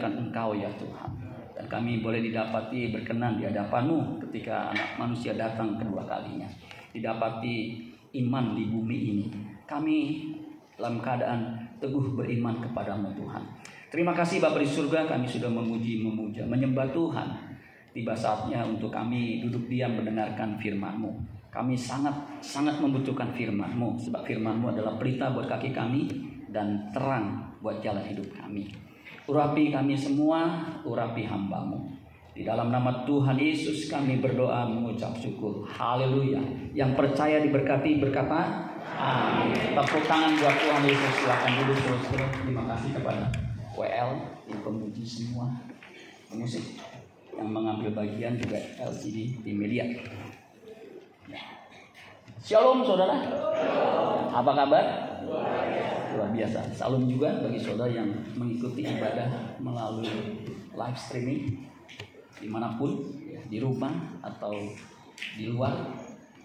memuliakan Engkau ya Tuhan. Dan kami boleh didapati berkenan di hadapanmu ketika anak manusia datang kedua kalinya. Didapati iman di bumi ini. Kami dalam keadaan teguh beriman kepadamu Tuhan. Terima kasih Bapak di surga kami sudah memuji, memuja, menyembah Tuhan. Tiba saatnya untuk kami duduk diam mendengarkan firman-Mu. Kami sangat sangat membutuhkan firman-Mu sebab firman-Mu adalah pelita buat kaki kami dan terang buat jalan hidup kami. Urapi kami semua, urapi hamba-Mu. Di dalam nama Tuhan Yesus kami berdoa mengucap syukur. Haleluya. Yang percaya diberkati berkata Amin. Tepuk tangan buat Tuhan Yesus. Silakan duduk terus. Terima kasih kepada WL yang pemuji semua musik yang mengambil bagian juga LCD di media. Shalom saudara. Apa kabar? Luar biasa. Salam juga bagi saudara yang mengikuti ibadah melalui live streaming di mana pun, di rumah atau di luar,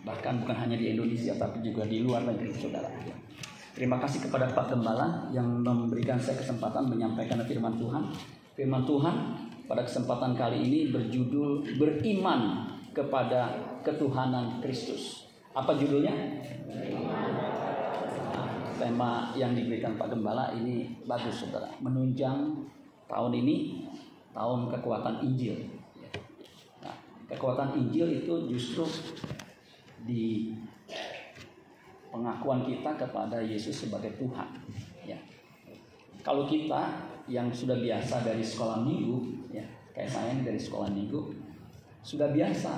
bahkan bukan hanya di Indonesia tapi juga di luar negeri saudara. Terima kasih kepada Pak Gembala yang memberikan saya kesempatan menyampaikan firman Tuhan. Firman Tuhan pada kesempatan kali ini berjudul beriman kepada ketuhanan Kristus. Apa judulnya? Tema yang diberikan Pak Gembala ini bagus saudara. Menunjang tahun ini tahun kekuatan Injil. Nah, kekuatan Injil itu justru di pengakuan kita kepada Yesus sebagai Tuhan. Ya. Kalau kita yang sudah biasa dari sekolah minggu, ya, kayak saya dari sekolah minggu, sudah biasa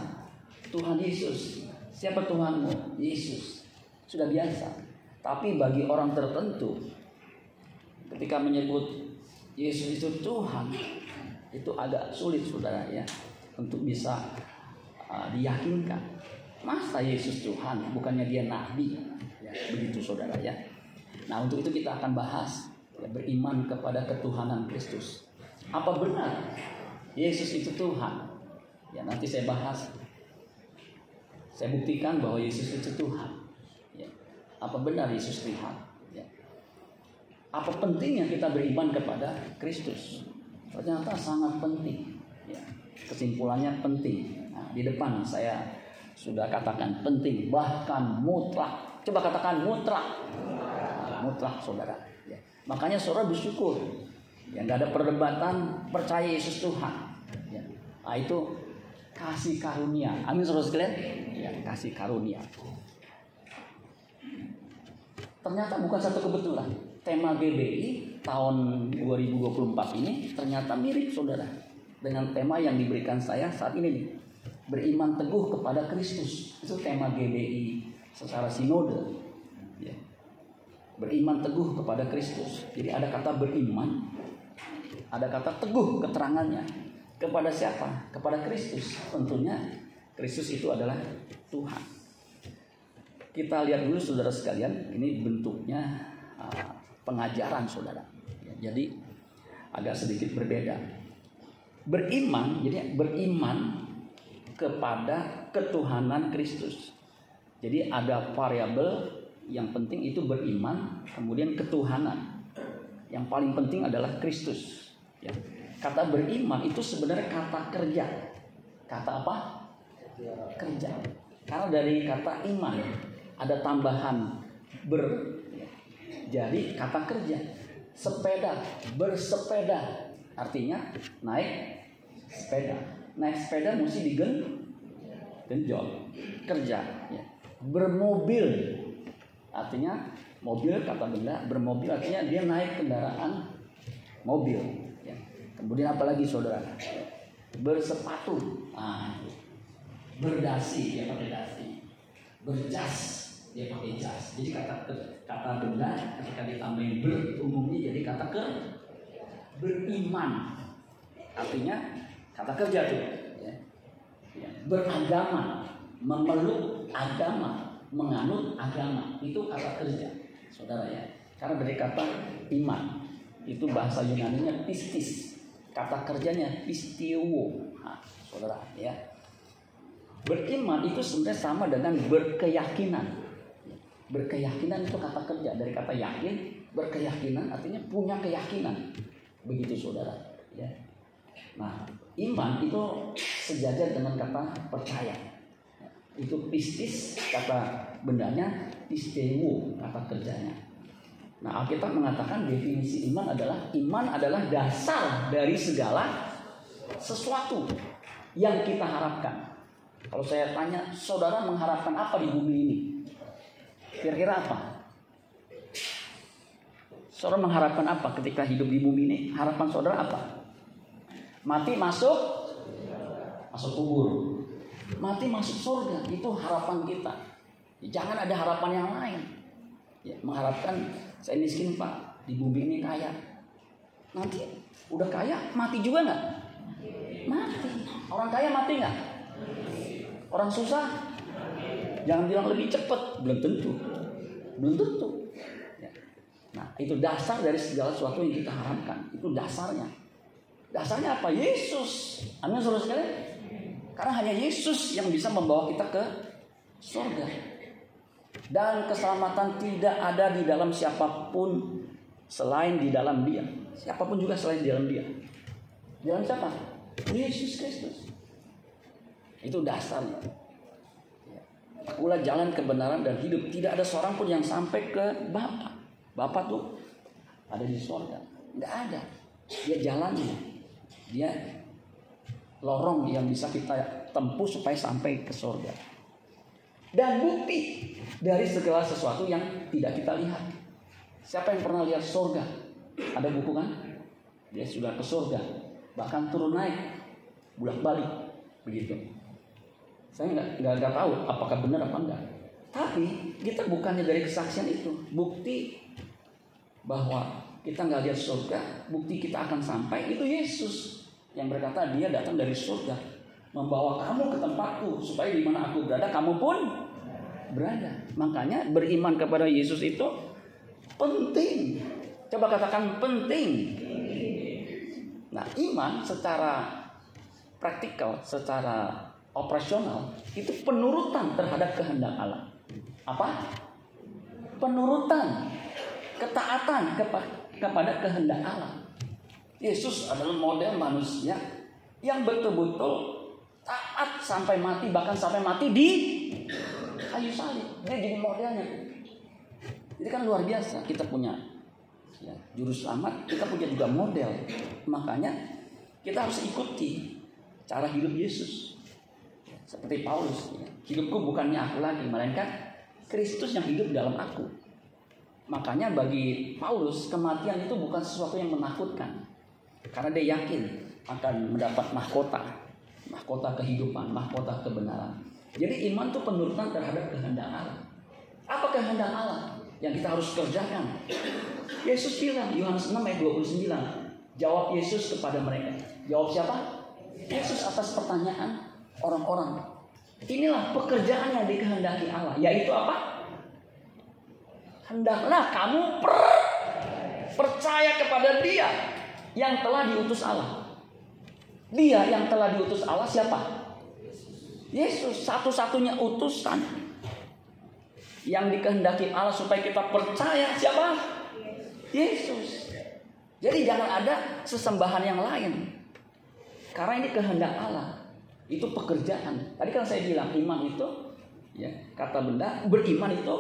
Tuhan Yesus Siapa Tuhanmu? Yesus. Sudah biasa. Tapi bagi orang tertentu, ketika menyebut Yesus itu Tuhan, itu agak sulit saudara ya, untuk bisa uh, diyakinkan. Masa Yesus Tuhan? Bukannya dia Nabi? Ya, begitu saudara ya. Nah untuk itu kita akan bahas ya, beriman kepada ketuhanan Kristus. Apa benar Yesus itu Tuhan? Ya nanti saya bahas saya buktikan bahwa Yesus itu Tuhan. Apa benar Yesus Tuhan? Ya. Apa pentingnya kita beriman kepada Kristus? Ternyata sangat penting. Ya. Kesimpulannya penting. Nah, di depan saya sudah katakan penting, bahkan mutlak. Coba katakan mutlak. Nah, mutlak, saudara. Ya. Makanya saudara bersyukur. Ya, nggak ada perdebatan percaya Yesus Tuhan. Ya. Nah, itu kasih karunia. Amin saudara sekalian. Ya, kasih karunia. Ternyata bukan satu kebetulan. Tema GBI tahun 2024 ini ternyata mirip saudara dengan tema yang diberikan saya saat ini nih. Beriman teguh kepada Kristus. Itu tema GBI secara sinode. Ya. Beriman teguh kepada Kristus. Jadi ada kata beriman, ada kata teguh keterangannya. Kepada siapa? Kepada Kristus. Tentunya Kristus itu adalah Tuhan. Kita lihat dulu saudara sekalian, ini bentuknya uh, pengajaran saudara. Ya, jadi agak sedikit berbeda. Beriman, jadi beriman kepada ketuhanan Kristus. Jadi ada variabel yang penting itu beriman, kemudian ketuhanan. Yang paling penting adalah Kristus. Ya. Kata beriman itu sebenarnya kata kerja. Kata apa? Kerja. Karena dari kata iman ada tambahan ber. Jadi kata kerja. Sepeda, bersepeda. Artinya naik sepeda. Naik sepeda mesti digen genjol. Kerja. Ya. Bermobil. Artinya mobil kata benda bermobil artinya dia naik kendaraan mobil Kemudian apalagi saudara? Bersepatu. Nah, berdasi dia pakai dasi. Berjas dia pakai jas. Jadi kata kata benda ketika ditambahin ber umumnya jadi kata ke beriman. Artinya kata kerja tuh. Ya. Ya. Beragama, memeluk agama, menganut agama itu kata kerja, saudara ya. Karena dari kata iman itu bahasa Yunani-nya pistis Kata kerjanya pistio. Nah, saudara ya. Beriman itu sebenarnya sama dengan berkeyakinan. Berkeyakinan itu kata kerja dari kata yakin, berkeyakinan artinya punya keyakinan. Begitu saudara. Ya. Nah, iman itu sejajar dengan kata percaya. Itu pistis kata bendanya, pisteu kata kerjanya. Nah, Alkitab mengatakan definisi iman adalah iman adalah dasar dari segala sesuatu yang kita harapkan. Kalau saya tanya, saudara mengharapkan apa di bumi ini? Kira-kira apa? Saudara mengharapkan apa ketika hidup di bumi ini? Harapan saudara apa? Mati masuk masuk kubur. Mati masuk surga. Itu harapan kita. Jangan ada harapan yang lain. Ya, mengharapkan saya miskin pak di bumi ini kaya. Nanti udah kaya mati juga nggak? Mati. Orang kaya mati nggak? Orang susah? Jangan bilang lebih cepat, belum tentu. Belum tentu. Ya. Nah, itu dasar dari segala sesuatu yang kita harapkan. Itu dasarnya. Dasarnya apa? Yesus. Amin saudara sekalian. Karena hanya Yesus yang bisa membawa kita ke surga. Dan keselamatan tidak ada di dalam siapa pun selain di dalam dia. Siapa pun juga selain di dalam dia. Di dalam siapa? Yesus Kristus. Itu dasarnya. Akulah jalan kebenaran dan hidup. Tidak ada seorang pun yang sampai ke Bapa. Bapa tuh ada di surga. Nggak ada. Dia jalannya. Dia lorong yang bisa kita tempuh supaya sampai ke surga. Dan bukti dari segala sesuatu yang tidak kita lihat. Siapa yang pernah lihat surga? Ada buku kan? Dia sudah ke surga. Bahkan turun naik. Bulak balik. Begitu. Saya nggak nggak tahu apakah benar apa enggak. Tapi kita bukannya dari kesaksian itu, bukti bahwa kita nggak lihat surga, bukti kita akan sampai itu Yesus yang berkata dia datang dari surga membawa kamu ke tempatku supaya di mana aku berada kamu pun berada. Makanya beriman kepada Yesus itu penting. Coba katakan penting. Nah, iman secara praktikal, secara operasional itu penurutan terhadap kehendak Allah. Apa? Penurutan, ketaatan kepada kehendak Allah. Yesus adalah model manusia yang betul-betul taat sampai mati bahkan sampai mati di kayu salib. Dia jadi modelnya. Jadi kan luar biasa kita punya ya, juru selamat, kita punya juga model. Makanya kita harus ikuti cara hidup Yesus. Seperti Paulus, ya. hidupku bukannya aku lagi, melainkan Kristus yang hidup dalam aku. Makanya bagi Paulus kematian itu bukan sesuatu yang menakutkan, karena dia yakin akan mendapat mahkota, mahkota kehidupan, mahkota kebenaran. Jadi iman itu penurutan terhadap kehendak Allah. Apa kehendak Allah yang kita harus kerjakan? Yesus bilang Yohanes 6 ayat 29. Jawab Yesus kepada mereka. Jawab siapa? Yesus atas pertanyaan orang-orang. Inilah pekerjaan yang dikehendaki Allah, yaitu apa? Hendaklah kamu per percaya kepada Dia yang telah diutus Allah. Dia yang telah diutus Allah siapa? Yesus, satu-satunya utusan yang dikehendaki Allah supaya kita percaya siapa? Yesus. Jadi jangan ada sesembahan yang lain. Karena ini kehendak Allah itu pekerjaan. Tadi kan saya bilang iman itu ya kata benda, beriman itu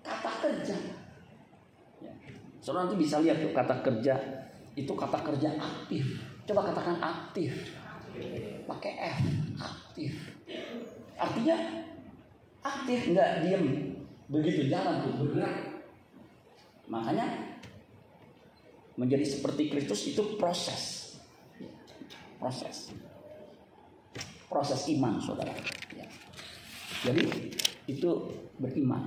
kata kerja. Ya. Saudara nanti bisa lihat tuh kata kerja itu kata kerja aktif. Coba katakan aktif. Pakai F, aktif. Artinya aktif nggak diem begitu jalan tuh bergerak. Makanya menjadi seperti Kristus itu proses. Proses proses iman saudara. Ya. Jadi itu beriman.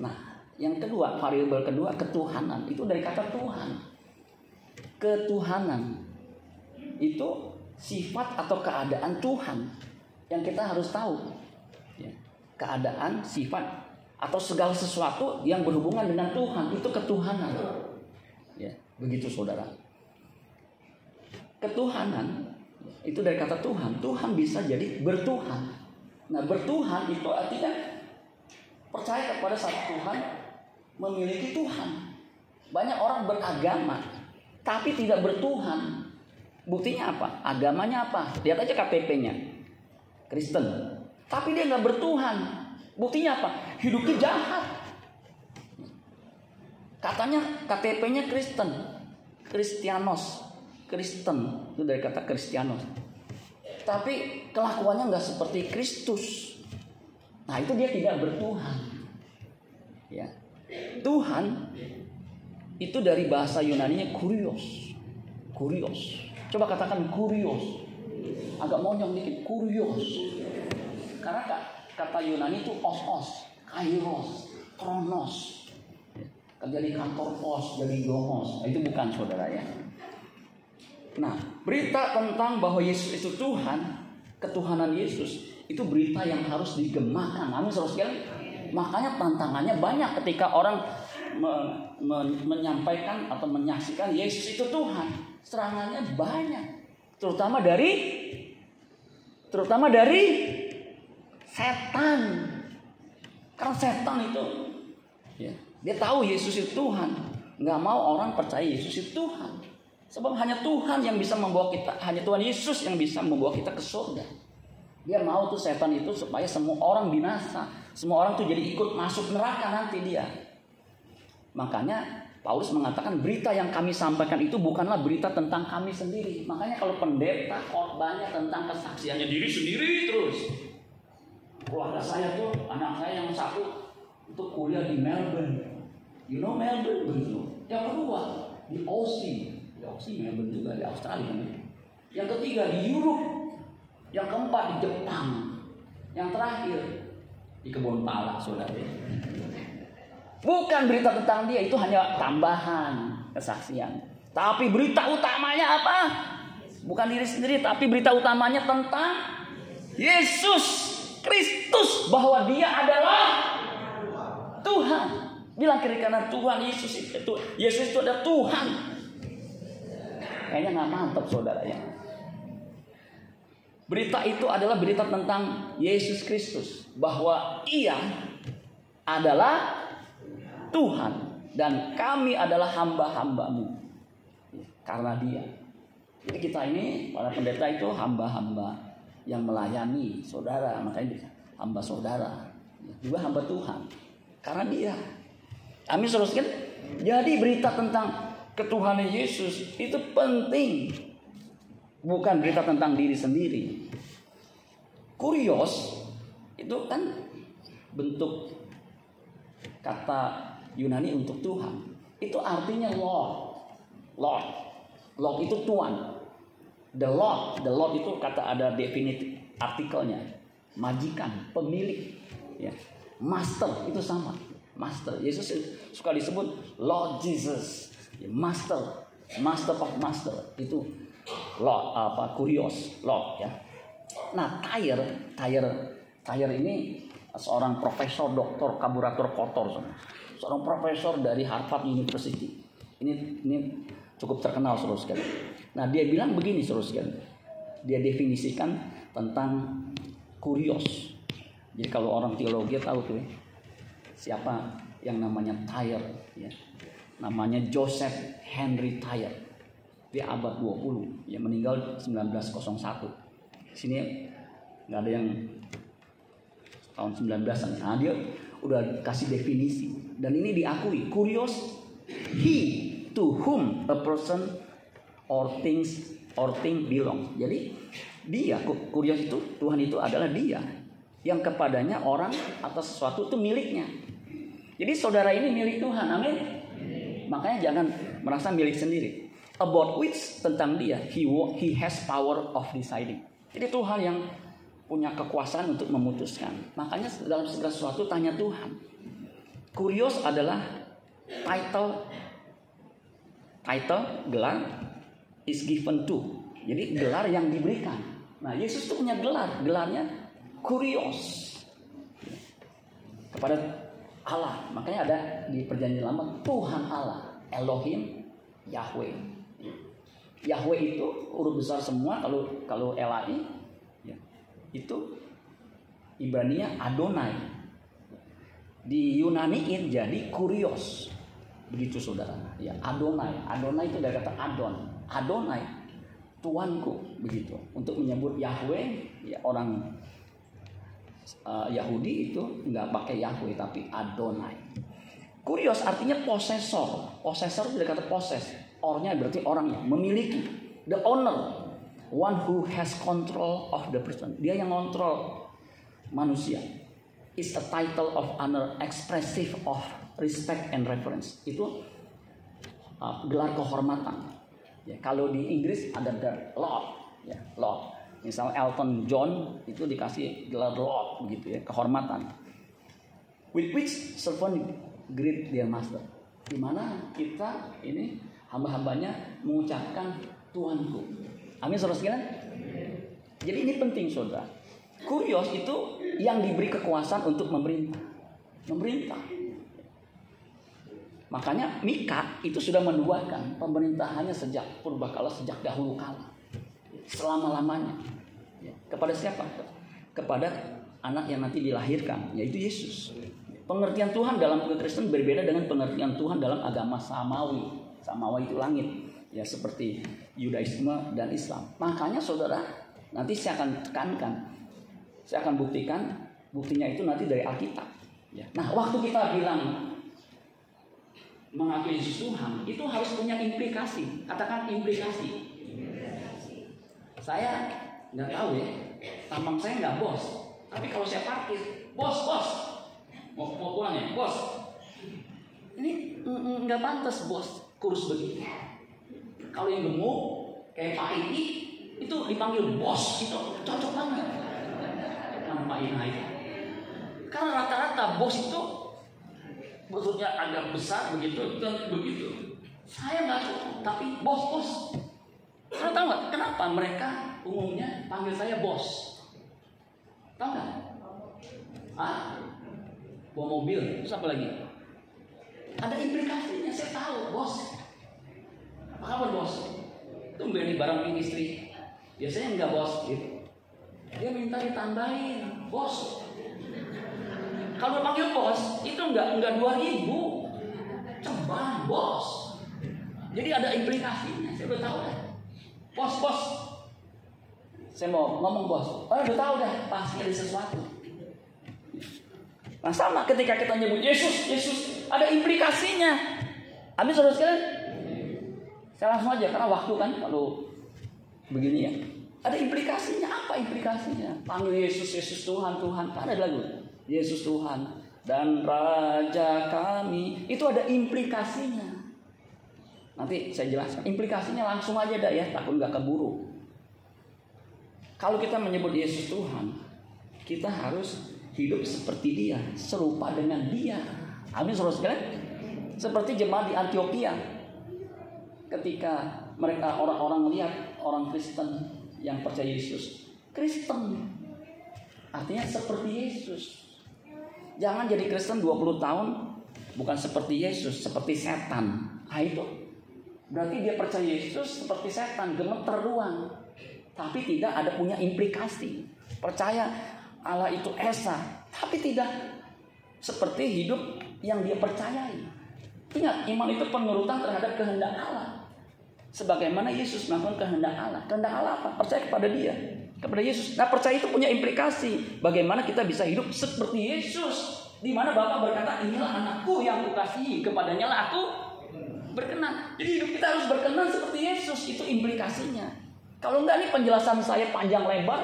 Nah, yang kedua variabel kedua ketuhanan itu dari kata Tuhan. Ketuhanan itu sifat atau keadaan Tuhan yang kita harus tahu. Ya. Keadaan, sifat atau segala sesuatu yang berhubungan dengan Tuhan itu ketuhanan. Ya, begitu saudara. Ketuhanan itu dari kata Tuhan. Tuhan bisa jadi bertuhan. Nah bertuhan itu artinya percaya kepada satu Tuhan memiliki Tuhan. Banyak orang beragama tapi tidak bertuhan. Buktinya apa? Agamanya apa? Lihat aja KTP-nya. Kristen. Tapi dia nggak bertuhan. Buktinya apa? Hidupnya jahat. Katanya KTP-nya Kristen. Kristianos. Kristen. Itu dari kata Kristianos. Tapi kelakuannya nggak seperti Kristus. Nah itu dia tidak bertuhan. Ya. Tuhan itu dari bahasa Yunani-nya kurios. Kurios. Coba katakan kurios. Agak monyong dikit, kurios. Karena kata Yunani itu os-os, kairos, kronos. Kan jadi kantor pos, jadi domos. Nah, itu bukan saudara ya. Nah, berita tentang bahwa Yesus itu Tuhan, ketuhanan Yesus, itu berita yang harus digemakan. Amin, saudara sekalian. Makanya tantangannya banyak ketika orang me, me, menyampaikan atau menyaksikan Yesus itu Tuhan. Serangannya banyak, terutama dari terutama dari setan. Karena setan itu ya, dia tahu Yesus itu Tuhan, nggak mau orang percaya Yesus itu Tuhan. Sebab hanya Tuhan yang bisa membawa kita, hanya Tuhan Yesus yang bisa membawa kita ke surga. Dia mau tuh setan itu supaya semua orang binasa, semua orang tuh jadi ikut masuk neraka nanti dia. Makanya Paulus mengatakan berita yang kami sampaikan itu bukanlah berita tentang kami sendiri. Makanya kalau pendeta korbannya tentang kesaksiannya diri sendiri terus. Keluarga saya tuh, anak saya yang satu itu kuliah di Melbourne. You know Melbourne begitu. Yang kedua di Aussie. Melbourne juga di Australia. Yang ketiga di Europe. Yang keempat di Jepang. Yang terakhir di kebun pala saudara. Bukan berita tentang dia, itu hanya tambahan kesaksian. Tapi berita utamanya apa? Bukan diri sendiri, tapi berita utamanya tentang Yesus Kristus bahwa dia adalah Tuhan. Bilang kiri kanan Tuhan Yesus itu Yesus itu adalah Tuhan. Kayaknya nggak mantap saudara ya. Berita itu adalah berita tentang Yesus Kristus bahwa Ia adalah Tuhan dan kami adalah hamba-hambamu karena dia. Jadi kita ini para pendeta itu hamba-hamba yang melayani saudara, makanya hamba saudara, juga hamba Tuhan karena dia. Amin saudara Jadi berita tentang ketuhanan Yesus itu penting. Bukan berita tentang diri sendiri. Kurios itu kan bentuk kata Yunani untuk Tuhan. Itu artinya Lord. Lord. Lord itu Tuhan. The Lord, the Lord itu kata ada definitif artikelnya. Majikan, pemilik, ya. Master itu sama. Master. Yesus suka disebut Lord Jesus. Ya, master, Master of Master itu Lord apa kurios Lord ya. Nah, Tyre, Tyre, Tyre ini seorang profesor doktor kaburator kotor seorang profesor dari Harvard University. Ini ini cukup terkenal seluruh sekali. Nah dia bilang begini seluruh sekali. Dia definisikan tentang kurios. Jadi kalau orang teologi tahu tuh ya, siapa yang namanya Tyre ya. Namanya Joseph Henry Tyre. Dia abad 20, ya meninggal 1901. Sini nggak ada yang tahun 19-an. Nah, dia udah kasih definisi dan ini diakui kurios he to whom a person or things or thing belong jadi dia kurios itu Tuhan itu adalah dia yang kepadanya orang atau sesuatu itu miliknya jadi saudara ini milik Tuhan amin makanya jangan merasa milik sendiri about which tentang dia he he has power of deciding jadi Tuhan yang punya kekuasaan untuk memutuskan. Makanya dalam segala sesuatu tanya Tuhan. Kurios adalah title title gelar is given to. Jadi gelar yang diberikan. Nah, Yesus itu punya gelar, gelarnya kurios. Kepada. Makanya ada di perjanjian lama Tuhan Allah, Elohim, Yahweh. Yahweh itu huruf besar semua kalau kalau Elai itu Ibrania Adonai. Di Yunani jadi kurios. Begitu saudara. Ya, Adonai. Adonai itu dari kata Adon. Adonai. Tuanku begitu. Untuk menyebut Yahweh, ya orang uh, Yahudi itu nggak pakai Yahweh tapi Adonai. Kurios artinya posesor. Posesor itu kata poses. Ornya berarti orangnya memiliki. The owner. One who has control of the person. Dia yang kontrol manusia. Is a title of honor expressive of respect and reverence. Itu uh, gelar kehormatan. Ya, kalau di Inggris ada the Lord, ya, Lord. Misal Elton John itu dikasih gelar Lord begitu ya, kehormatan. With which servant greet their master. Di mana kita ini hamba-hambanya mengucapkan Tuanku. Amin saudara sekalian. Jadi ini penting saudara. Kurios itu yang diberi kekuasaan untuk memerintah. Memerintah. Makanya Mika itu sudah menubuatkan pemerintahannya sejak purbakala sejak dahulu kala. Selama-lamanya. Ya, kepada siapa? Kepada anak yang nanti dilahirkan, yaitu Yesus. Pengertian Tuhan dalam kekristenan berbeda dengan pengertian Tuhan dalam agama samawi. Samawi itu langit. Ya seperti Yudaisme dan Islam. Makanya saudara, nanti saya akan tekankan. Saya akan buktikan buktinya itu nanti dari Alkitab. Ya. Nah, waktu kita bilang mengakui Yesus Tuhan itu harus punya implikasi. Katakan implikasi. Saya nggak tahu ya, tampang saya nggak bos. Tapi kalau saya parkir, bos bos, mau, mau pulang ya, bos. Ini nggak pantas bos kurus begitu. Kalau yang gemuk kayak Pak ini itu dipanggil bos itu cocok banget. Nama Pak Ina itu. Karena rata-rata bos itu maksudnya agak besar begitu dan begitu. Saya nggak cocok, tapi bos bos. Tahu nggak kenapa mereka umumnya panggil saya bos? Tahu nggak? Ah, bawa mobil, terus apa lagi? Ada implikasinya, saya tahu bos. Apa kabar bos? Tumben nih barang istri. Biasanya enggak bos gitu. Dia minta ditambahin, bos. Kalau panggil bos, itu enggak enggak dua ribu, ceban bos. Jadi ada implikasinya. Saya udah tahu dah. Bos, bos. Saya mau ngomong bos. Oh, udah tahu dah. Pasti ada sesuatu. Nah sama ketika kita nyebut Yesus, Yesus ada implikasinya. Amin saudara sekalian. Saya langsung aja karena waktu kan kalau begini ya. Ada implikasinya apa implikasinya? Panggil Yesus, Yesus Tuhan, Tuhan. Ada lagu. Yesus Tuhan dan Raja kami. Itu ada implikasinya. Nanti saya jelaskan. Implikasinya langsung aja dah ya, takut nggak keburu. Kalau kita menyebut Yesus Tuhan, kita harus hidup seperti dia, serupa dengan dia. Amin saudara sekalian. Seperti jemaat di Antioquia. Ketika mereka orang-orang melihat orang Kristen yang percaya Yesus, Kristen. Artinya seperti Yesus. Jangan jadi Kristen 20 tahun bukan seperti Yesus, seperti setan. Nah itu. Berarti dia percaya Yesus seperti setan, gemeter doang. Tapi tidak ada punya implikasi. Percaya Allah itu esa, tapi tidak seperti hidup yang dia percayai. Ingat, iman itu penurutan terhadap kehendak Allah. Sebagaimana Yesus melakukan kehendak Allah. Kehendak Allah apa? Percaya kepada dia, kepada Yesus. Nah, percaya itu punya implikasi. Bagaimana kita bisa hidup seperti Yesus? Di mana Bapak berkata, inilah anakku yang kukasihi, kepadanya lah aku berkenan. Jadi hidup kita harus berkenan seperti Yesus. Itu implikasinya. Kalau enggak nih penjelasan saya panjang lebar,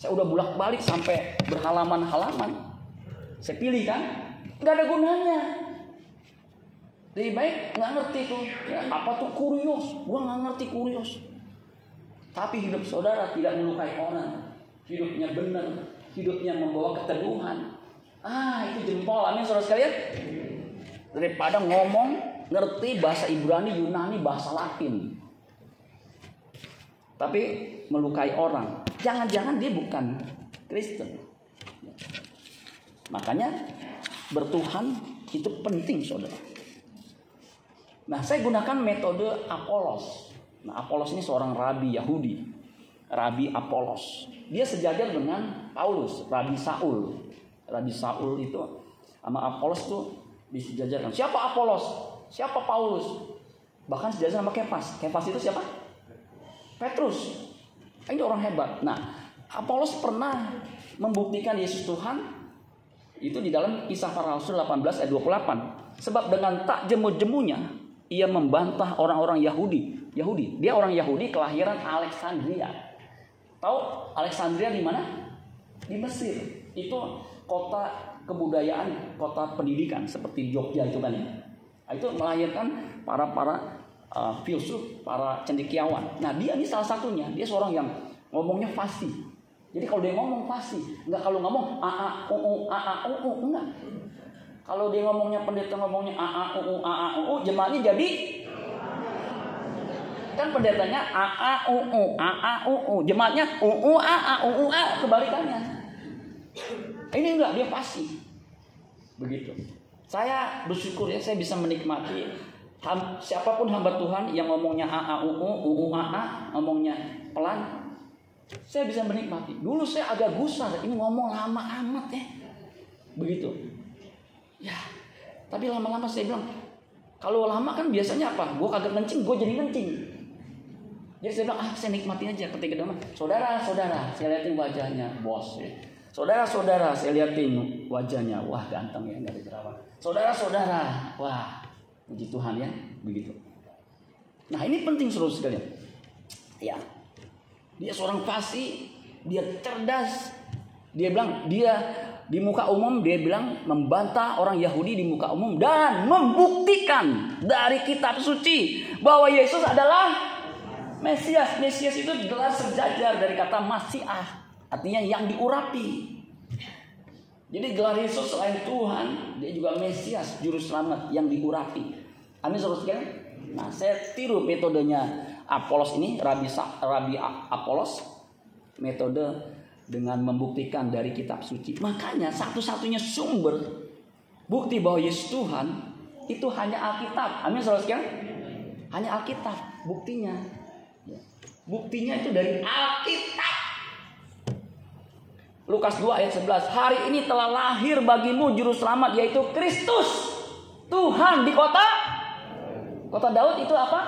saya udah bulak balik sampai berhalaman-halaman. Saya pilih kan, nggak ada gunanya. Lebih baik nggak ngerti tuh, ya, apa tuh kurios? Gua nggak ngerti kurios. Tapi hidup saudara tidak melukai orang, hidupnya benar, hidupnya membawa keteduhan. Ah itu jempol, amin saudara sekalian. Daripada ngomong ngerti bahasa Ibrani, Yunani, bahasa Latin. Tapi melukai orang. Jangan-jangan dia bukan Kristen. Makanya bertuhan itu penting saudara. Nah saya gunakan metode Apolos. Nah Apolos ini seorang rabi Yahudi. Rabi Apolos. Dia sejajar dengan Paulus, Rabi Saul. Rabi Saul itu sama Apolos tuh disejajarkan. Siapa Apolos? Siapa Paulus? Bahkan sejajar sama Kefas. Kefas itu siapa? Petrus. Ini orang hebat. Nah, Apolos pernah membuktikan Yesus Tuhan itu di dalam kisah para rasul 18 ayat 28. Sebab dengan tak jemu-jemunya ia membantah orang-orang Yahudi. Yahudi, dia orang Yahudi kelahiran Alexandria. Tahu Alexandria di mana? Di Mesir. Itu kota kebudayaan, kota pendidikan seperti Jogja itu kan ya. Nah, itu melahirkan para para uh, filsuf, para cendekiawan. Nah dia ini salah satunya. Dia seorang yang ngomongnya fasih. Jadi kalau dia ngomong fasih, enggak kalau ngomong a a u u a a u u enggak. Kalau dia ngomongnya pendeta ngomongnya a a u u a a u u jemaatnya jadi kan pendetanya a a u u a a u u jemaatnya u u a a u u a kebalikannya. Ini enggak dia fasih. Begitu. Saya bersyukur ya saya bisa menikmati siapa pun hamba Tuhan yang ngomongnya a a u u u u a a ngomongnya pelan saya bisa menikmati. Dulu saya agak gusar, ini ngomong lama amat ya. Begitu. Ya, tapi lama-lama saya bilang, kalau lama kan biasanya apa? Gue kagak kencing, gue jadi kencing. Jadi saya bilang, ah saya nikmati aja ketika dia saudara, saudara, saya liatin wajahnya, bos. Ya. Saudara, saudara, saya liatin wajahnya, wah ganteng ya, nggak ada jerawat. Saudara, saudara, wah, puji Tuhan ya, begitu. Nah ini penting seluruh sekalian. Ya, dia seorang fasih, dia cerdas. Dia bilang dia di muka umum dia bilang membantah orang Yahudi di muka umum dan membuktikan dari kitab suci bahwa Yesus adalah Mesias. Mesias itu gelar sejajar dari kata Masiah, artinya yang diurapi. Jadi gelar Yesus selain Tuhan, dia juga Mesias, juru selamat yang diurapi. Amin saudara sekalian. Nah, saya tiru metodenya Apolos ini Rabi Rabi Apolos metode dengan membuktikan dari kitab suci. Makanya satu-satunya sumber bukti bahwa Yesus Tuhan itu hanya Alkitab. Amin saudara sekalian. Hanya Alkitab buktinya. Ya. Buktinya itu dari Alkitab. Lukas 2 ayat 11. Hari ini telah lahir bagimu juru selamat yaitu Kristus. Tuhan di kota Kota Daud itu apa?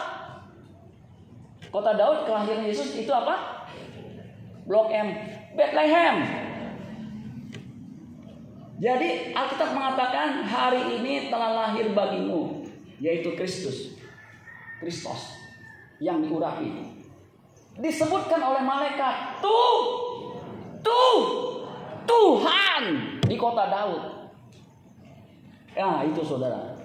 Kota Daud kelahiran Yesus itu apa? Blok M, Bethlehem. Jadi Alkitab mengatakan hari ini telah lahir bagimu yaitu Kristus. Kristus yang diurapi. Disebutkan oleh malaikat, tuh, tuh, Tuhan di kota Daud. Ya itu saudara.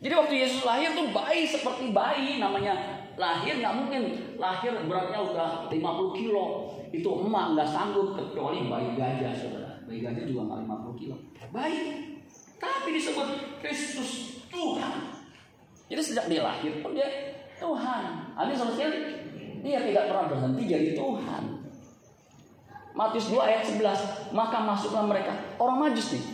Jadi waktu Yesus lahir tuh bayi seperti bayi namanya lahir nggak mungkin. Lahir beratnya udah 50 kilo. Itu emak nggak sanggup kecuali bayi gajah saudara. Bayi gajah juga nggak 50 kilo. Bayi. Tapi disebut Kristus Tuhan. Jadi sejak dia lahir pun dia Tuhan. Amin saudara dia tidak pernah berhenti jadi Tuhan Matius 2 ayat 11 maka masuklah mereka orang majus nih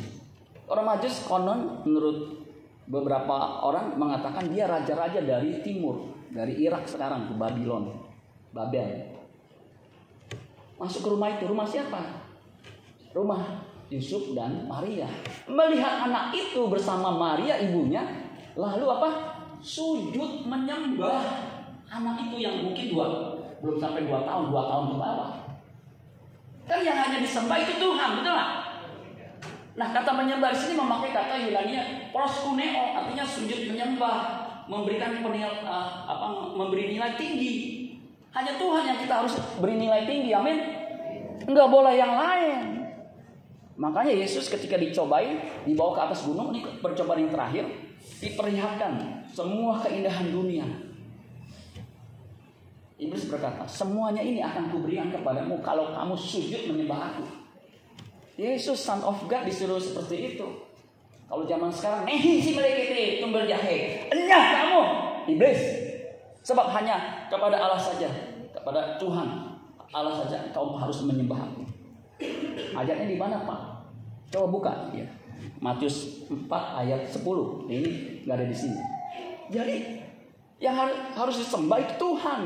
orang majus konon menurut beberapa orang mengatakan dia raja-raja dari timur dari Irak sekarang ke Babylon, Babel. Masuk ke rumah itu, rumah siapa? Rumah Yusuf dan Maria. Melihat anak itu bersama Maria ibunya, lalu apa? Sujud menyembah anak itu yang mungkin dua belum sampai dua tahun, dua tahun ke bawah. Kan yang hanya disembah itu Tuhan, betul nggak? Nah kata menyembah di sini memakai kata Yunani proskuneo, artinya sujud menyembah memberikan penilai, uh, apa memberi nilai tinggi. Hanya Tuhan yang kita harus beri nilai tinggi. Amin. Enggak boleh yang lain. Makanya Yesus ketika dicobai dibawa ke atas gunung ini percobaan yang terakhir diperlihatkan semua keindahan dunia. Iblis berkata, semuanya ini akan kuberikan kepadamu kalau kamu sujud menyembah aku. Yesus Son of God disuruh seperti itu. Kalau zaman sekarang, nehi si melekete tumbal jahe. Enyah kamu, iblis. Sebab hanya kepada Allah saja, kepada Tuhan Allah saja kau harus menyembah aku. Ayatnya di mana Pak? Coba buka ya. Matius 4 ayat 10. Ini nggak ada di sini. Jadi yang harus disembah itu Tuhan.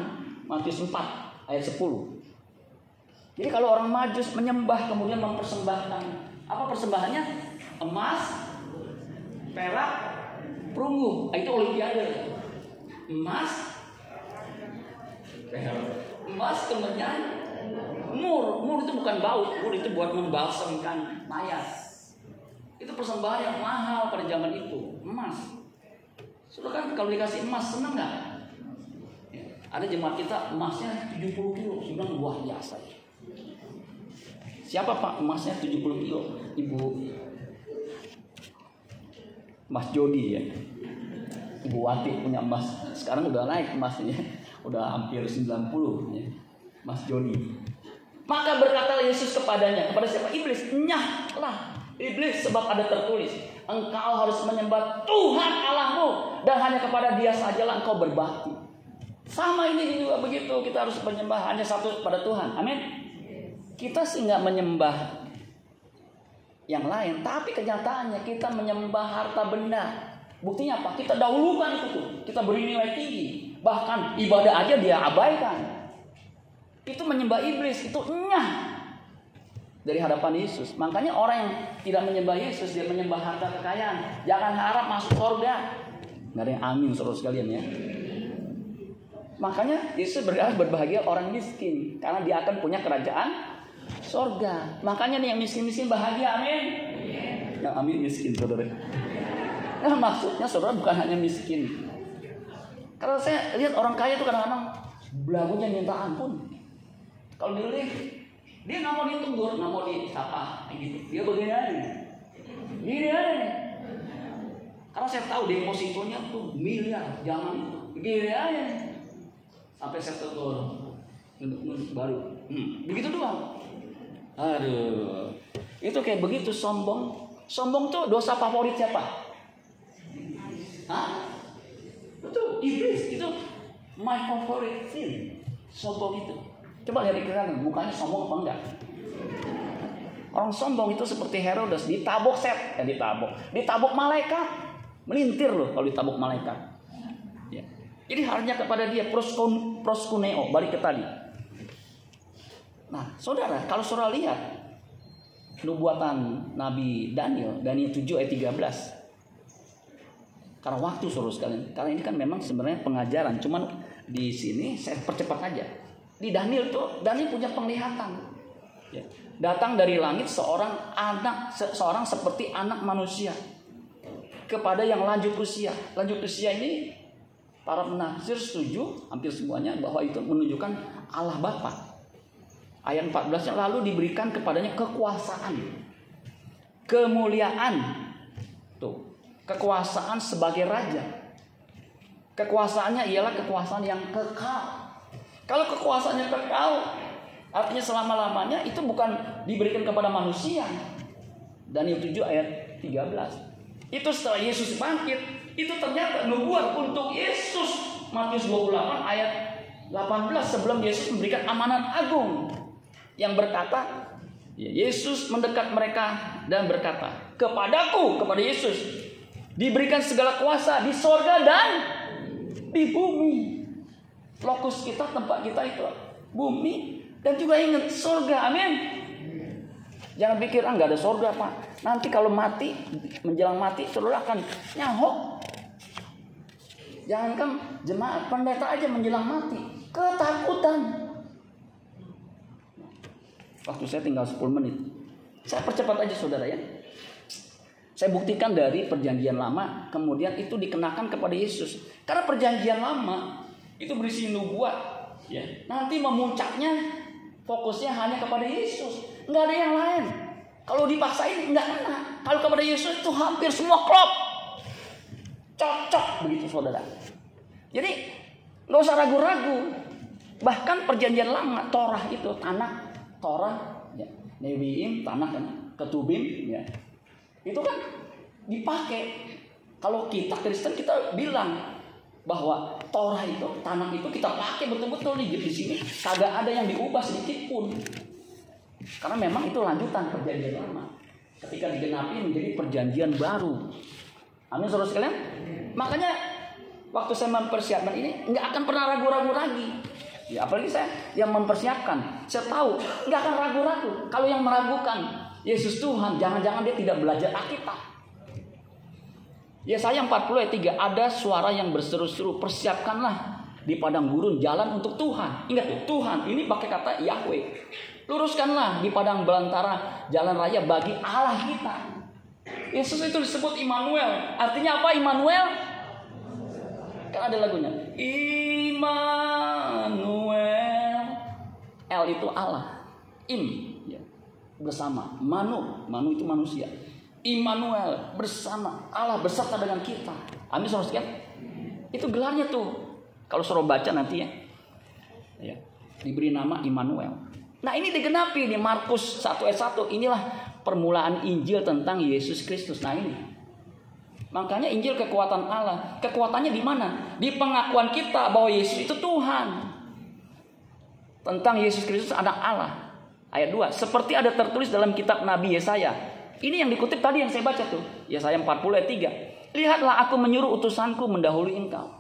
Matius 4 ayat 10. Jadi kalau orang majus menyembah kemudian mempersembahkan apa persembahannya? Emas, perak, perunggu. Nah, itu olimpiade. Emas, perak, emas kemudian mur. Mur itu bukan bau, mur itu buat membalsemkan mayat. Itu persembahan yang mahal pada zaman itu, emas. Sudah kan kalau dikasih emas seneng nggak? Ya. Ada jemaat kita emasnya 70 kilo, sudah luar biasa. Siapa Pak emasnya 70 kilo? Ibu Mas Jody ya. Ibu Wati punya emas. Sekarang udah naik emasnya. Udah hampir 90 ya. Mas Jody. Maka berkata Yesus kepadanya, kepada siapa? Iblis, nyahlah iblis sebab ada tertulis, engkau harus menyembah Tuhan Allahmu dan hanya kepada Dia sajalah engkau berbakti. Sama ini juga begitu, kita harus menyembah hanya satu pada Tuhan. Amin. Kita sih nggak menyembah yang lain, tapi kenyataannya kita menyembah harta benda. Buktinya apa? Kita dahulukan itu tuh, kita beri nilai tinggi. Bahkan ibadah aja dia abaikan. Itu menyembah iblis, itu nyah dari hadapan Yesus. Makanya orang yang tidak menyembah Yesus, dia menyembah harta kekayaan. Jangan harap masuk surga. Nggak ada yang amin seluruh sekalian ya. Makanya Yesus berbahagia orang miskin karena dia akan punya kerajaan sorga. Makanya nih yang miskin-miskin bahagia, amin. Yang amin miskin, saudara. Nah, maksudnya saudara bukan hanya miskin. Kalau saya lihat orang kaya itu kadang-kadang belagunya minta ampun. Kalau dilihat dia nggak mau ditegur, nggak mau disapa, gitu. Dia begini aja. Gini aja. Karena saya tahu depositonya tuh miliar, jangan itu. Begini aja. Sampai saya tegur, baru. Hmm, begitu doang. Aduh. Itu kayak begitu sombong. Sombong tuh dosa favorit siapa? Hah? Betul, iblis itu my favorite sin. Sombong itu. Coba lihat kanan, mukanya sombong apa enggak? Orang sombong itu seperti Herodes ditabok set, eh ditabok, ditabok malaikat, melintir loh kalau ditabok malaikat. Jadi hanya kepada dia proskun, proskuneo, balik ke tadi. Nah, saudara, kalau saudara lihat nubuatan Nabi Daniel, Daniel 7 ayat 13. Karena waktu saudara sekalian, karena ini kan memang sebenarnya pengajaran, cuman di sini saya percepat aja. Di Daniel tuh, Daniel punya penglihatan. Ya. Datang dari langit seorang anak, seorang seperti anak manusia kepada yang lanjut usia. Lanjut usia ini para penafsir setuju hampir semuanya bahwa itu menunjukkan Allah Bapa. Ayat 14 lalu diberikan kepadanya kekuasaan. Kemuliaan. Tuh, kekuasaan sebagai raja. Kekuasaannya ialah kekuasaan yang kekal. Kalau kekuasaannya kekal, artinya selama-lamanya itu bukan diberikan kepada manusia. Daniel 7 ayat 13. Itu setelah Yesus bangkit, itu ternyata nubuat untuk Yesus. Matius 28 ayat 18 sebelum Yesus memberikan amanat agung yang berkata, ya, Yesus mendekat mereka dan berkata, kepadaku, kepada Yesus, diberikan segala kuasa di sorga dan di bumi. Lokus kita, tempat kita itu bumi dan juga ingat sorga, amin. Jangan pikir ah ada sorga pak. Nanti kalau mati menjelang mati saudara akan nyahok. Jangankan jemaat pendeta aja menjelang mati ketakutan. Waktu saya tinggal 10 menit. Saya percepat aja saudara ya. Saya buktikan dari perjanjian lama, kemudian itu dikenakan kepada Yesus. Karena perjanjian lama itu berisi nubuat, ya. Nanti memuncaknya fokusnya hanya kepada Yesus, nggak ada yang lain. Kalau dipaksain nggak kena. Kalau kepada Yesus itu hampir semua klop, cocok begitu saudara. Jadi nggak usah ragu-ragu. Bahkan perjanjian lama Torah itu tanah Torah, ya, Nevi'im, tanah kan, ketubim, ya. Itu kan dipakai. Kalau kita Kristen kita bilang bahwa Torah itu, tanah itu kita pakai betul-betul nih di sini. Kagak ada yang diubah sedikit pun. Karena memang itu lanjutan perjanjian lama. Ketika digenapi menjadi perjanjian baru. Amin saudara sekalian. Makanya waktu saya mempersiapkan ini nggak akan pernah ragu-ragu lagi. Ya, apalagi saya yang mempersiapkan. Saya tahu nggak akan ragu-ragu. Kalau yang meragukan Yesus Tuhan, jangan-jangan dia tidak belajar Alkitab. Ya saya 40 ayat 3 ada suara yang berseru-seru persiapkanlah di padang gurun jalan untuk Tuhan. Ingat tuh Tuhan ini pakai kata Yahweh. Luruskanlah di padang belantara jalan raya bagi Allah kita. Yesus itu disebut Immanuel. Artinya apa Immanuel? Kan ada lagunya. Immanuel. L itu Allah. Im ya. bersama. Manu, Manu itu manusia. Immanuel bersama Allah beserta dengan kita. Amin saudara sekalian. Itu gelarnya tuh. Kalau suruh baca nanti ya. Ya. Diberi nama Immanuel. Nah, ini digenapi di Markus 1 ayat 1. Inilah permulaan Injil tentang Yesus Kristus. Nah, ini. Makanya Injil kekuatan Allah. Kekuatannya di mana? Di pengakuan kita bahwa Yesus itu Tuhan. Tentang Yesus Kristus anak Allah. Ayat 2. Seperti ada tertulis dalam kitab Nabi Yesaya ini yang dikutip tadi yang saya baca tuh. Ya saya 40 ayat 3. Lihatlah aku menyuruh utusanku mendahului engkau.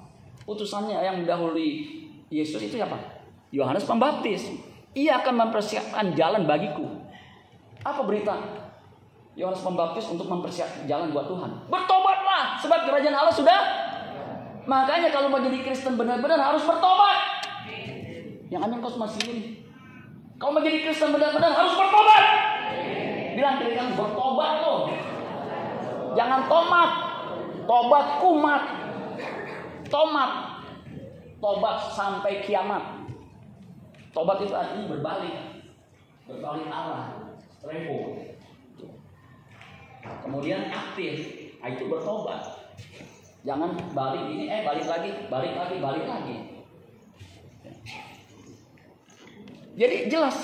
Utusannya yang mendahului Yesus itu siapa? Yohanes Pembaptis. Ia akan mempersiapkan jalan bagiku. Apa berita? Yohanes Pembaptis untuk mempersiapkan jalan buat Tuhan. Bertobatlah sebab kerajaan Allah sudah. Makanya kalau mau jadi Kristen benar-benar harus bertobat. Yang amin kau masih ini. Kalau mau jadi Kristen benar-benar harus bertobat. Bilang kiri kanan bertobat loh. Jangan tomat. Tobat kumat. Tomat. Tobat sampai kiamat. Tobat itu artinya berbalik. Berbalik arah. Revo. Kemudian aktif. Nah, itu bertobat. Jangan balik ini, eh balik lagi, balik lagi, balik lagi. Jadi jelas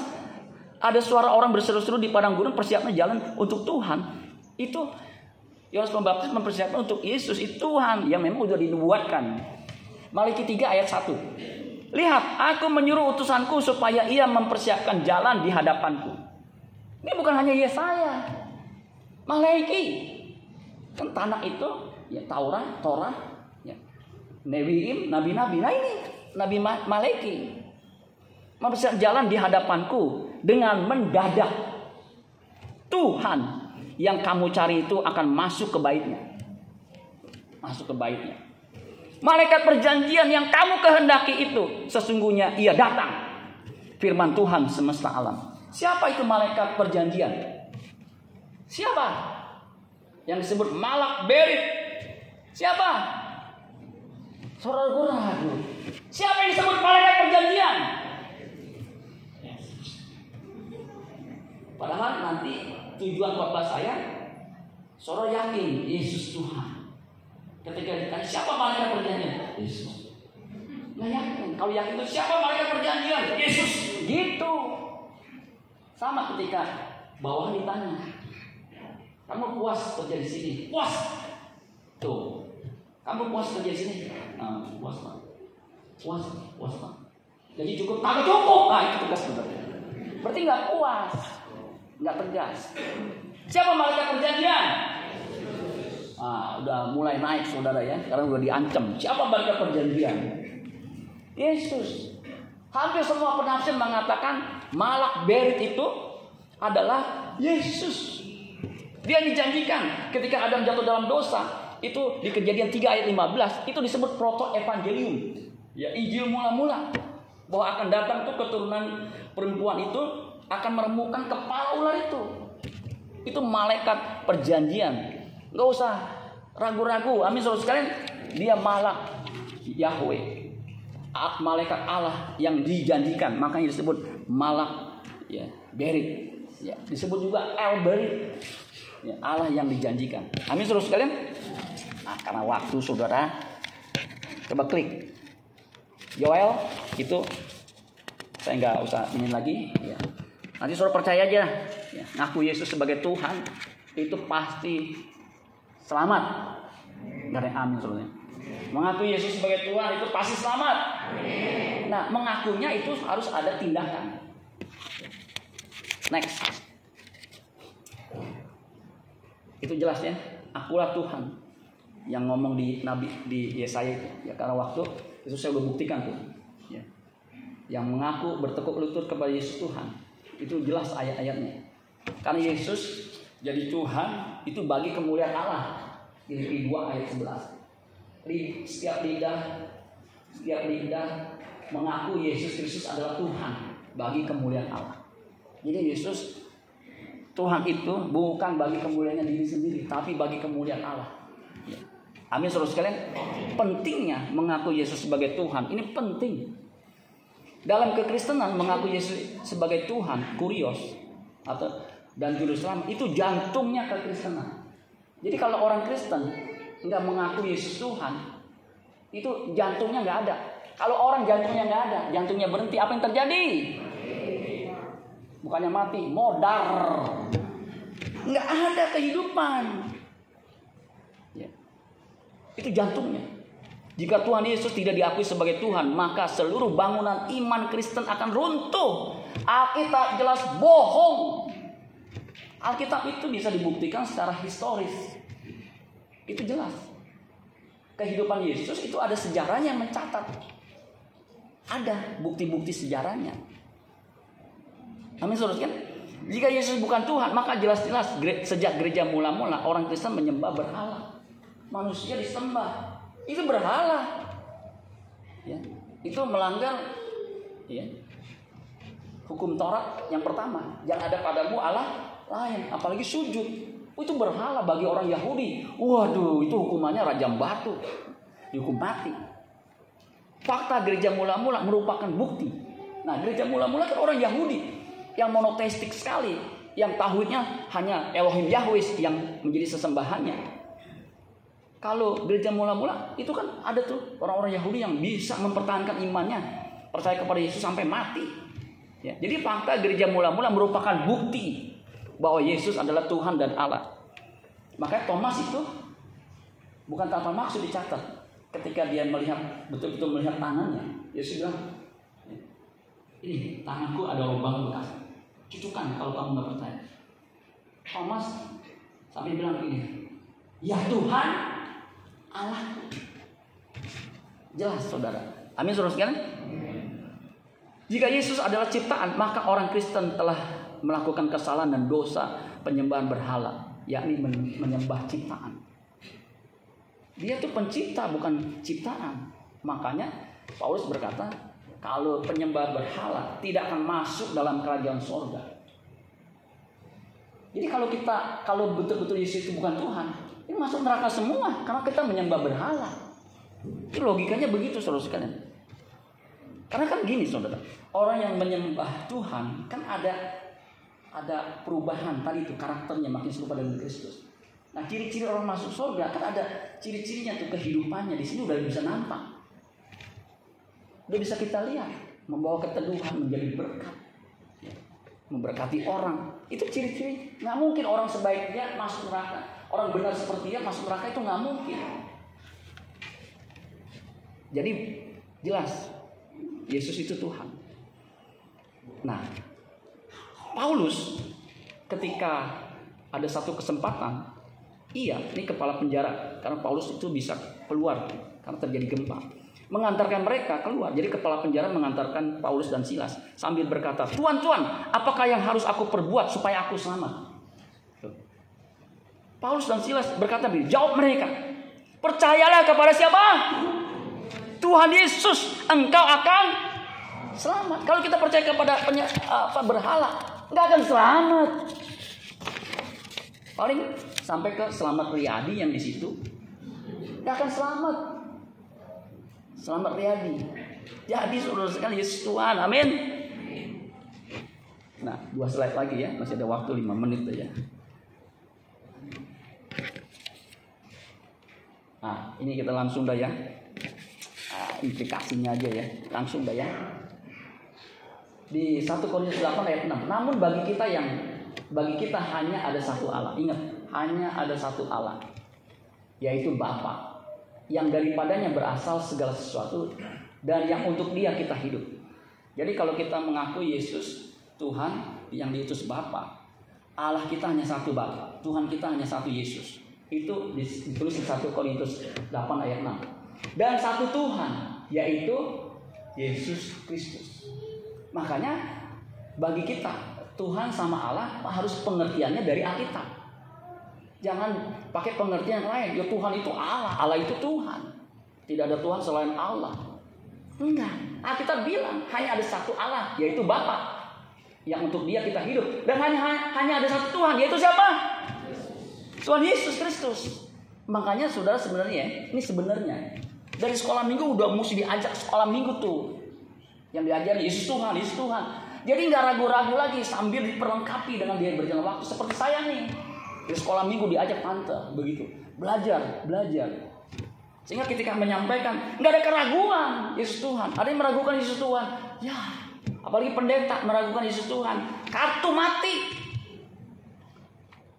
ada suara orang berseru-seru di padang gurun persiapnya jalan untuk Tuhan. Itu Yohanes Pembaptis mempersiapkan untuk Yesus itu Tuhan yang memang sudah dinubuatkan. Maliki 3 ayat 1. Lihat, aku menyuruh utusanku supaya ia mempersiapkan jalan di hadapanku. Ini bukan hanya Yesaya. Maliki. Kan tanah itu ya Taurat, Torah, ya. Nebiim, nabi-nabi. Nah ini Nabi Maliki. Mempersiapkan jalan di hadapanku dengan mendadak Tuhan yang kamu cari itu akan masuk ke baitnya. Masuk ke baitnya. Malaikat perjanjian yang kamu kehendaki itu sesungguhnya ia datang. Firman Tuhan semesta alam. Siapa itu malaikat perjanjian? Siapa? Yang disebut malak berit. Siapa? Saudara ragu. Siapa yang disebut malaikat perjanjian? Padahal nanti tujuan bapak saya, saudara yakin Yesus Tuhan. Ketika ditanya siapa malaikat perjanjian? Yesus. Nggak yakin. Kalau yakin itu siapa malaikat perjanjian? Yesus. Gitu. Sama ketika bawah ditanya, kamu puas kerja di sini? Puas. Tuh. Kamu puas kerja di sini? Nah, puas pak. Puas, puas pak. Jadi cukup, kagak cukup. Nah itu tugas sebenarnya. Berarti nggak puas nggak tegas. Siapa malaikat perjanjian? Ah, udah mulai naik saudara ya, karena udah diancam. Siapa malaikat perjanjian? Yesus. Hampir semua penafsir mengatakan malak berit itu adalah Yesus. Dia dijanjikan ketika Adam jatuh dalam dosa, itu di kejadian 3 ayat 15, itu disebut proto evangelium. Ya, Injil mula-mula bahwa akan datang tuh keturunan perempuan itu akan meremukkan kepala ular itu. Itu malaikat perjanjian. Gak usah ragu-ragu. Amin saudara sekalian. Dia malak Yahweh. Malaikat Allah yang dijanjikan. Makanya disebut malak ya, berit. Ya, disebut juga El. Ya, Allah yang dijanjikan. Amin saudara sekalian. Nah, karena waktu saudara coba klik Yoel itu saya nggak usah ini lagi ya Nanti saudara percaya aja, ya, ngaku Yesus sebagai Tuhan itu pasti selamat. Yang amin saudara. Mengaku Yesus sebagai Tuhan itu pasti selamat. Nah, mengakunya itu harus ada tindakan. Next. Itu jelas ya. Akulah Tuhan yang ngomong di Nabi di Yesaya itu. Ya karena waktu itu saya udah buktikan tuh. Ya. yang mengaku bertekuk lutut kepada Yesus Tuhan. Itu jelas ayat-ayatnya. Karena Yesus jadi Tuhan itu bagi kemuliaan Allah. Filipi 2 ayat 11. Setiap lidah setiap lidah mengaku Yesus Kristus adalah Tuhan bagi kemuliaan Allah. Jadi Yesus Tuhan itu bukan bagi kemuliaannya diri sendiri, tapi bagi kemuliaan Allah. Amin saudara sekalian. Pentingnya mengaku Yesus sebagai Tuhan. Ini penting. Dalam kekristenan mengaku Yesus sebagai Tuhan, kurios atau dan juru selamat itu jantungnya kekristenan. Jadi kalau orang Kristen nggak mengaku Yesus Tuhan, itu jantungnya nggak ada. Kalau orang jantungnya nggak ada, jantungnya berhenti, apa yang terjadi? Bukannya mati, modar. Nggak ada kehidupan. Ya. Itu jantungnya. Jika Tuhan Yesus tidak diakui sebagai Tuhan, maka seluruh bangunan iman Kristen akan runtuh. Alkitab jelas bohong. Alkitab itu bisa dibuktikan secara historis. Itu jelas. Kehidupan Yesus itu ada sejarahnya yang mencatat. Ada bukti-bukti sejarahnya. Amin saudara kan? Jika Yesus bukan Tuhan, maka jelas-jelas sejak gereja mula-mula orang Kristen menyembah berhala. Manusia disembah, itu berhala. Ya, itu melanggar ya, hukum Taurat yang pertama. Yang ada padamu Allah lain, apalagi sujud. Itu berhala bagi orang Yahudi. Waduh, itu hukumannya rajam batu. Dihukum mati. Fakta gereja mula-mula merupakan bukti. Nah, gereja mula-mula kan orang Yahudi yang monoteistik sekali, yang tauhidnya hanya Elohim Yahweh yang menjadi sesembahannya. Kalau gereja mula-mula itu kan ada tuh orang-orang Yahudi yang bisa mempertahankan imannya, percaya kepada Yesus sampai mati. Ya, jadi fakta gereja mula-mula merupakan bukti bahwa Yesus adalah Tuhan dan Allah. Makanya Thomas itu bukan tanpa maksud dicatat ketika dia melihat betul-betul melihat tangannya. Yesus bilang, ini tanganku ada lubang bekas. Cucukan kalau kamu nggak percaya. Thomas sampai bilang begini, ya Tuhan, Allah. Jelas saudara. Amin saudara sekalian. Jika Yesus adalah ciptaan, maka orang Kristen telah melakukan kesalahan dan dosa penyembahan berhala, yakni menyembah ciptaan. Dia itu pencipta bukan ciptaan. Makanya Paulus berkata, kalau penyembah berhala tidak akan masuk dalam kerajaan sorga. Jadi kalau kita kalau betul-betul Yesus itu bukan Tuhan, ini masuk neraka semua karena kita menyembah berhala. Itu logikanya begitu saudara sekalian. Karena kan gini saudara, orang yang menyembah Tuhan kan ada ada perubahan. Tadi itu karakternya makin serupa dengan Kristus. Nah ciri-ciri orang masuk surga kan ada ciri-cirinya tuh kehidupannya. Di sini udah bisa nampak, udah bisa kita lihat. Membawa keteduhan menjadi berkat, ya. memberkati orang. Itu ciri-ciri. Nggak mungkin orang sebaiknya masuk neraka. Orang benar seperti dia masuk neraka itu nggak mungkin. Jadi jelas. Yesus itu Tuhan. Nah, Paulus ketika ada satu kesempatan, iya, ini kepala penjara karena Paulus itu bisa keluar karena terjadi gempa. Mengantarkan mereka keluar. Jadi kepala penjara mengantarkan Paulus dan Silas sambil berkata, "Tuan, tuan, apakah yang harus aku perbuat supaya aku selamat?" Paulus dan Silas berkata jawab mereka. Percayalah kepada siapa? Tuhan Yesus, engkau akan selamat. Kalau kita percaya kepada penye, apa, berhala, nggak akan selamat. Paling sampai ke selamat Riyadi yang di situ, nggak akan selamat. Selamat Riyadi. Jadi saudara sekali Yesus Tuhan, amin. Nah, dua slide lagi ya, masih ada waktu lima menit ya. Nah, ini kita langsung dah ya. Nah, implikasinya aja ya. Langsung dah ya. Di 1 Korintus 8 ayat 6. Namun bagi kita yang bagi kita hanya ada satu Allah. Ingat, hanya ada satu Allah. Yaitu Bapa. Yang daripadanya berasal segala sesuatu dan yang untuk Dia kita hidup. Jadi kalau kita mengaku Yesus Tuhan yang diutus Bapa, Allah kita hanya satu Bapa, Tuhan kita hanya satu Yesus. Itu ditulis di 1 Korintus 8 ayat 6. Dan satu Tuhan, yaitu Yesus Kristus. Makanya bagi kita Tuhan sama Allah harus pengertiannya dari Alkitab. Jangan pakai pengertian lain. Ya Tuhan itu Allah, Allah itu Tuhan. Tidak ada Tuhan selain Allah. Enggak. Alkitab bilang hanya ada satu Allah, yaitu Bapa. Yang untuk dia kita hidup. Dan hanya hanya ada satu Tuhan, yaitu siapa? Tuhan Yesus Kristus. Makanya saudara sebenarnya, ini sebenarnya dari sekolah minggu udah mesti diajak sekolah minggu tuh. Yang diajari Yesus Tuhan, Yesus Tuhan. Jadi nggak ragu-ragu lagi sambil diperlengkapi dengan dia berjalan waktu seperti saya nih. Di sekolah minggu diajak tante begitu. Belajar, belajar. Sehingga ketika menyampaikan nggak ada keraguan Yesus Tuhan. Ada yang meragukan Yesus Tuhan. Ya, apalagi pendeta meragukan Yesus Tuhan. Kartu mati.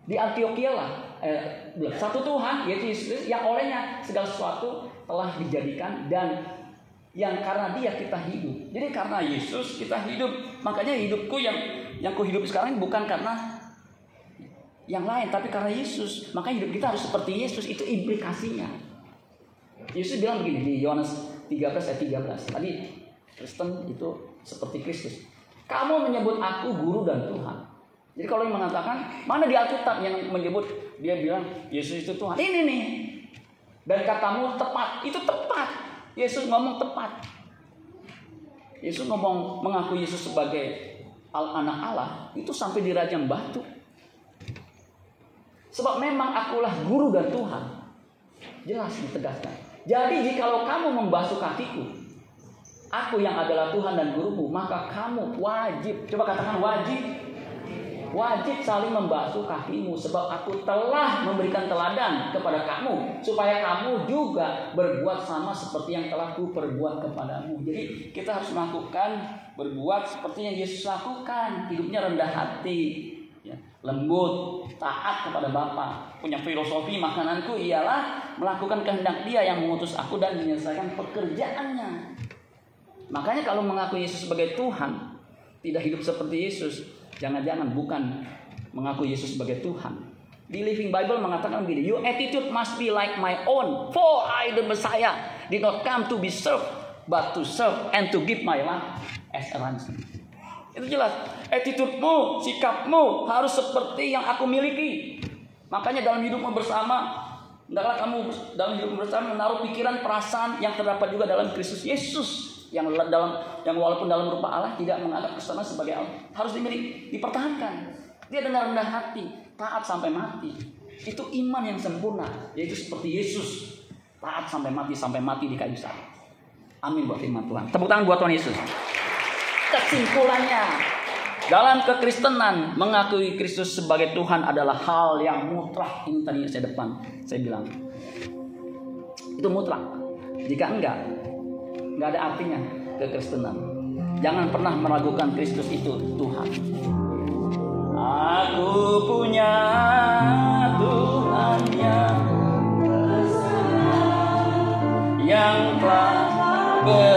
Di Antioquia lah, eh, satu Tuhan yaitu Yesus yang olehnya segala sesuatu telah dijadikan dan yang karena dia kita hidup. Jadi karena Yesus kita hidup. Makanya hidupku yang yang ku hidup sekarang bukan karena yang lain, tapi karena Yesus. Makanya hidup kita harus seperti Yesus. Itu implikasinya. Yesus bilang begini di Yohanes 13 ayat 13. Tadi Kristen itu seperti Kristus. Kamu menyebut aku guru dan Tuhan. Jadi kalau yang mengatakan mana di Alkitab yang menyebut dia bilang Yesus itu Tuhan. Ini nih. Dan katamu tepat. Itu tepat. Yesus ngomong tepat. Yesus ngomong mengaku Yesus sebagai al anak Allah itu sampai dirajam batu. Sebab memang akulah guru dan Tuhan. Jelas ditegaskan. Jadi jikalau kamu membasuh kakiku, aku yang adalah Tuhan dan gurumu, maka kamu wajib, coba katakan wajib wajib saling membasuh kakimu sebab aku telah memberikan teladan kepada kamu supaya kamu juga berbuat sama seperti yang telah ku perbuat kepadamu. Jadi kita harus melakukan berbuat seperti yang Yesus lakukan, hidupnya rendah hati, ya, lembut, taat kepada Bapa. Punya filosofi makananku ialah melakukan kehendak Dia yang mengutus aku dan menyelesaikan pekerjaannya. Makanya kalau mengaku Yesus sebagai Tuhan, tidak hidup seperti Yesus, Jangan-jangan bukan mengaku Yesus sebagai Tuhan. Di Living Bible mengatakan begini, Your attitude must be like my own, for I the Messiah did not come to be served, but to serve and to give my life as a ransom. Itu jelas. Attitude-mu, sikapmu harus seperti yang aku miliki. Makanya dalam hidupmu bersama, hendaklah kamu dalam hidupmu bersama menaruh pikiran, perasaan yang terdapat juga dalam Kristus Yesus yang dalam yang walaupun dalam rupa Allah tidak menganggap ke sana sebagai Allah. Harus dimiliki dipertahankan. Dia dengan rendah hati taat sampai mati. Itu iman yang sempurna yaitu seperti Yesus. Taat sampai mati sampai mati di kayu salib. Amin buat firman Tuhan. Tepuk tangan buat Tuhan Yesus. Kesimpulannya dalam kekristenan mengakui Kristus sebagai Tuhan adalah hal yang mutlak. Ini tadi saya depan saya bilang. Itu mutlak. Jika enggak nggak ada artinya kekristenan. Jangan pernah meragukan Kristus itu Tuhan. Aku punya Tuhan yang yang telah berjanji